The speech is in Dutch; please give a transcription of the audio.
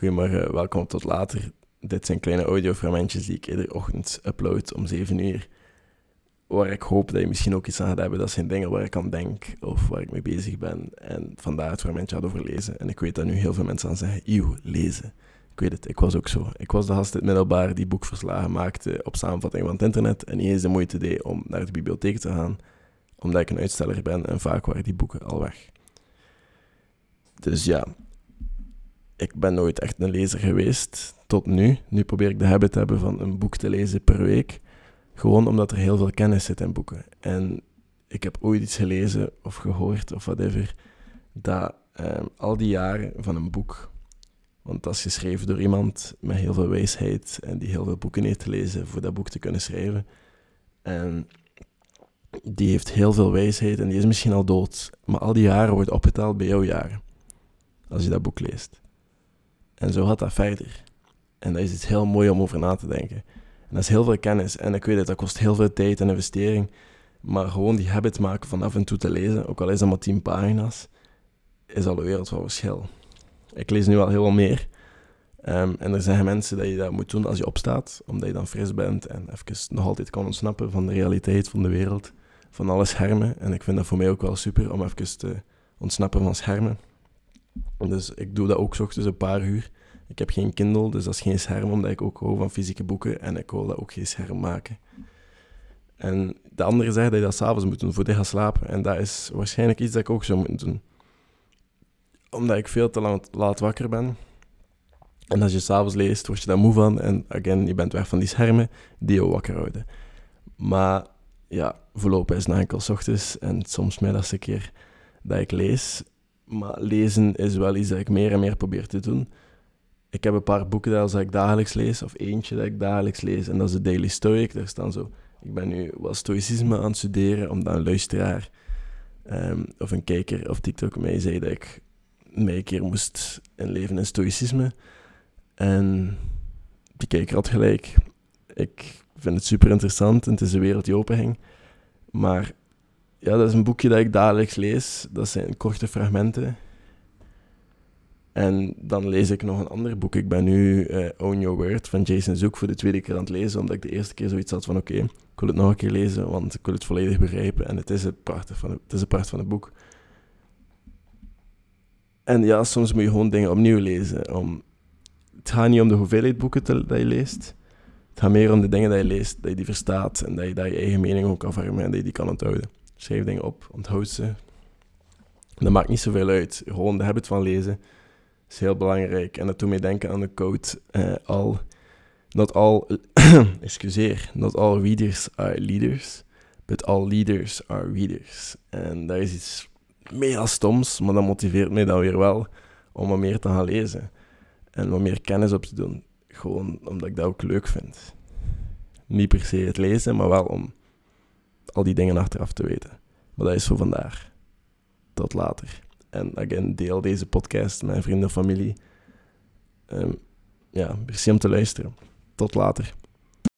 Goedemorgen, welkom tot later. Dit zijn kleine audiofragmentjes die ik iedere ochtend upload om 7 uur. Waar ik hoop dat je misschien ook iets aan gaat hebben. Dat zijn dingen waar ik aan denk of waar ik mee bezig ben. En vandaar het fragmentje had over lezen. En ik weet dat nu heel veel mensen aan zeggen, eeuw, lezen. Ik weet het, ik was ook zo. Ik was de gast in het middelbaar die boekverslagen maakte op samenvatting van het internet. En niet eens de moeite deed om naar de bibliotheek te gaan. Omdat ik een uitsteller ben en vaak waren die boeken al weg. Dus ja, ik ben nooit echt een lezer geweest tot nu. Nu probeer ik de habit te hebben van een boek te lezen per week. Gewoon omdat er heel veel kennis zit in boeken. En ik heb ooit iets gelezen of gehoord of whatever, dat ehm, al die jaren van een boek, want dat is geschreven door iemand met heel veel wijsheid en die heel veel boeken heeft gelezen voor dat boek te kunnen schrijven. En die heeft heel veel wijsheid en die is misschien al dood, maar al die jaren wordt opgeteld bij jouw jaren. Als je dat boek leest. En zo gaat dat verder. En dat is iets heel mooi om over na te denken. En dat is heel veel kennis. En ik weet het, dat kost heel veel tijd en investering. Maar gewoon die habit maken van af en toe te lezen, ook al is dat maar tien pagina's, is al een wereld van verschil. Ik lees nu al heel veel meer. Ehm, en er zijn mensen dat je dat moet doen als je opstaat, omdat je dan fris bent en even nog altijd kan ontsnappen van de realiteit van de wereld, van alle schermen. En ik vind dat voor mij ook wel super om even te ontsnappen van schermen. Dus ik doe dat ook s ochtends een paar uur. Ik heb geen Kindle, dus dat is geen scherm, omdat ik ook hou van fysieke boeken en ik wil dat ook geen scherm maken. En de andere zegt dat je dat s'avonds moet doen, voordat je gaat slapen. En dat is waarschijnlijk iets dat ik ook zou moeten doen. Omdat ik veel te lang, laat wakker ben. En als je s'avonds leest, word je daar moe van. En again, je bent weg van die schermen die je wakker houden. Maar ja, voorlopig is het enkel ochtends en soms middags een keer dat ik lees. Maar lezen is wel iets dat ik meer en meer probeer te doen. Ik heb een paar boeken dat ik dagelijks lees, of eentje dat ik dagelijks lees, en dat is de Daily Stoic. Daar staan zo... Ik ben nu wat stoïcisme aan het studeren, omdat een luisteraar um, of een kijker op TikTok mij zei dat ik mij een keer moest inleven in stoïcisme. En die kijker had gelijk. Ik vind het super interessant en het is een wereld die openhing. Maar ja, dat is een boekje dat ik dagelijks lees. Dat zijn korte fragmenten. En dan lees ik nog een ander boek. Ik ben nu uh, Own Your Word van Jason Zoek voor de tweede keer aan het lezen, omdat ik de eerste keer zoiets had van oké, ik wil het nog een keer lezen, want ik wil het volledig begrijpen. En het is het prachtig van het, het is een prachtig van het boek. En ja, soms moet je gewoon dingen opnieuw lezen. Om, het gaat niet om de hoeveelheid boeken dat je leest. Het gaat meer om de dingen dat je leest, dat je die verstaat en dat je daar je eigen mening ook kan vormen en dat je die kan onthouden. Schrijf dingen op, onthoud ze. Dat maakt niet zoveel uit. Gewoon de habit van lezen is heel belangrijk. En dat doet mij denken aan de quote: uh, Not all, excuseer, not all readers are leaders, but all leaders are readers. En dat is iets mega stoms, maar dat motiveert mij dan weer wel om wat meer te gaan lezen. En wat meer kennis op te doen. Gewoon omdat ik dat ook leuk vind. Niet per se het lezen, maar wel om al die dingen achteraf te weten. Maar dat is zo vandaar. Tot later. En again, deel deze podcast met vrienden en familie. Um, ja, merci om te luisteren. Tot later.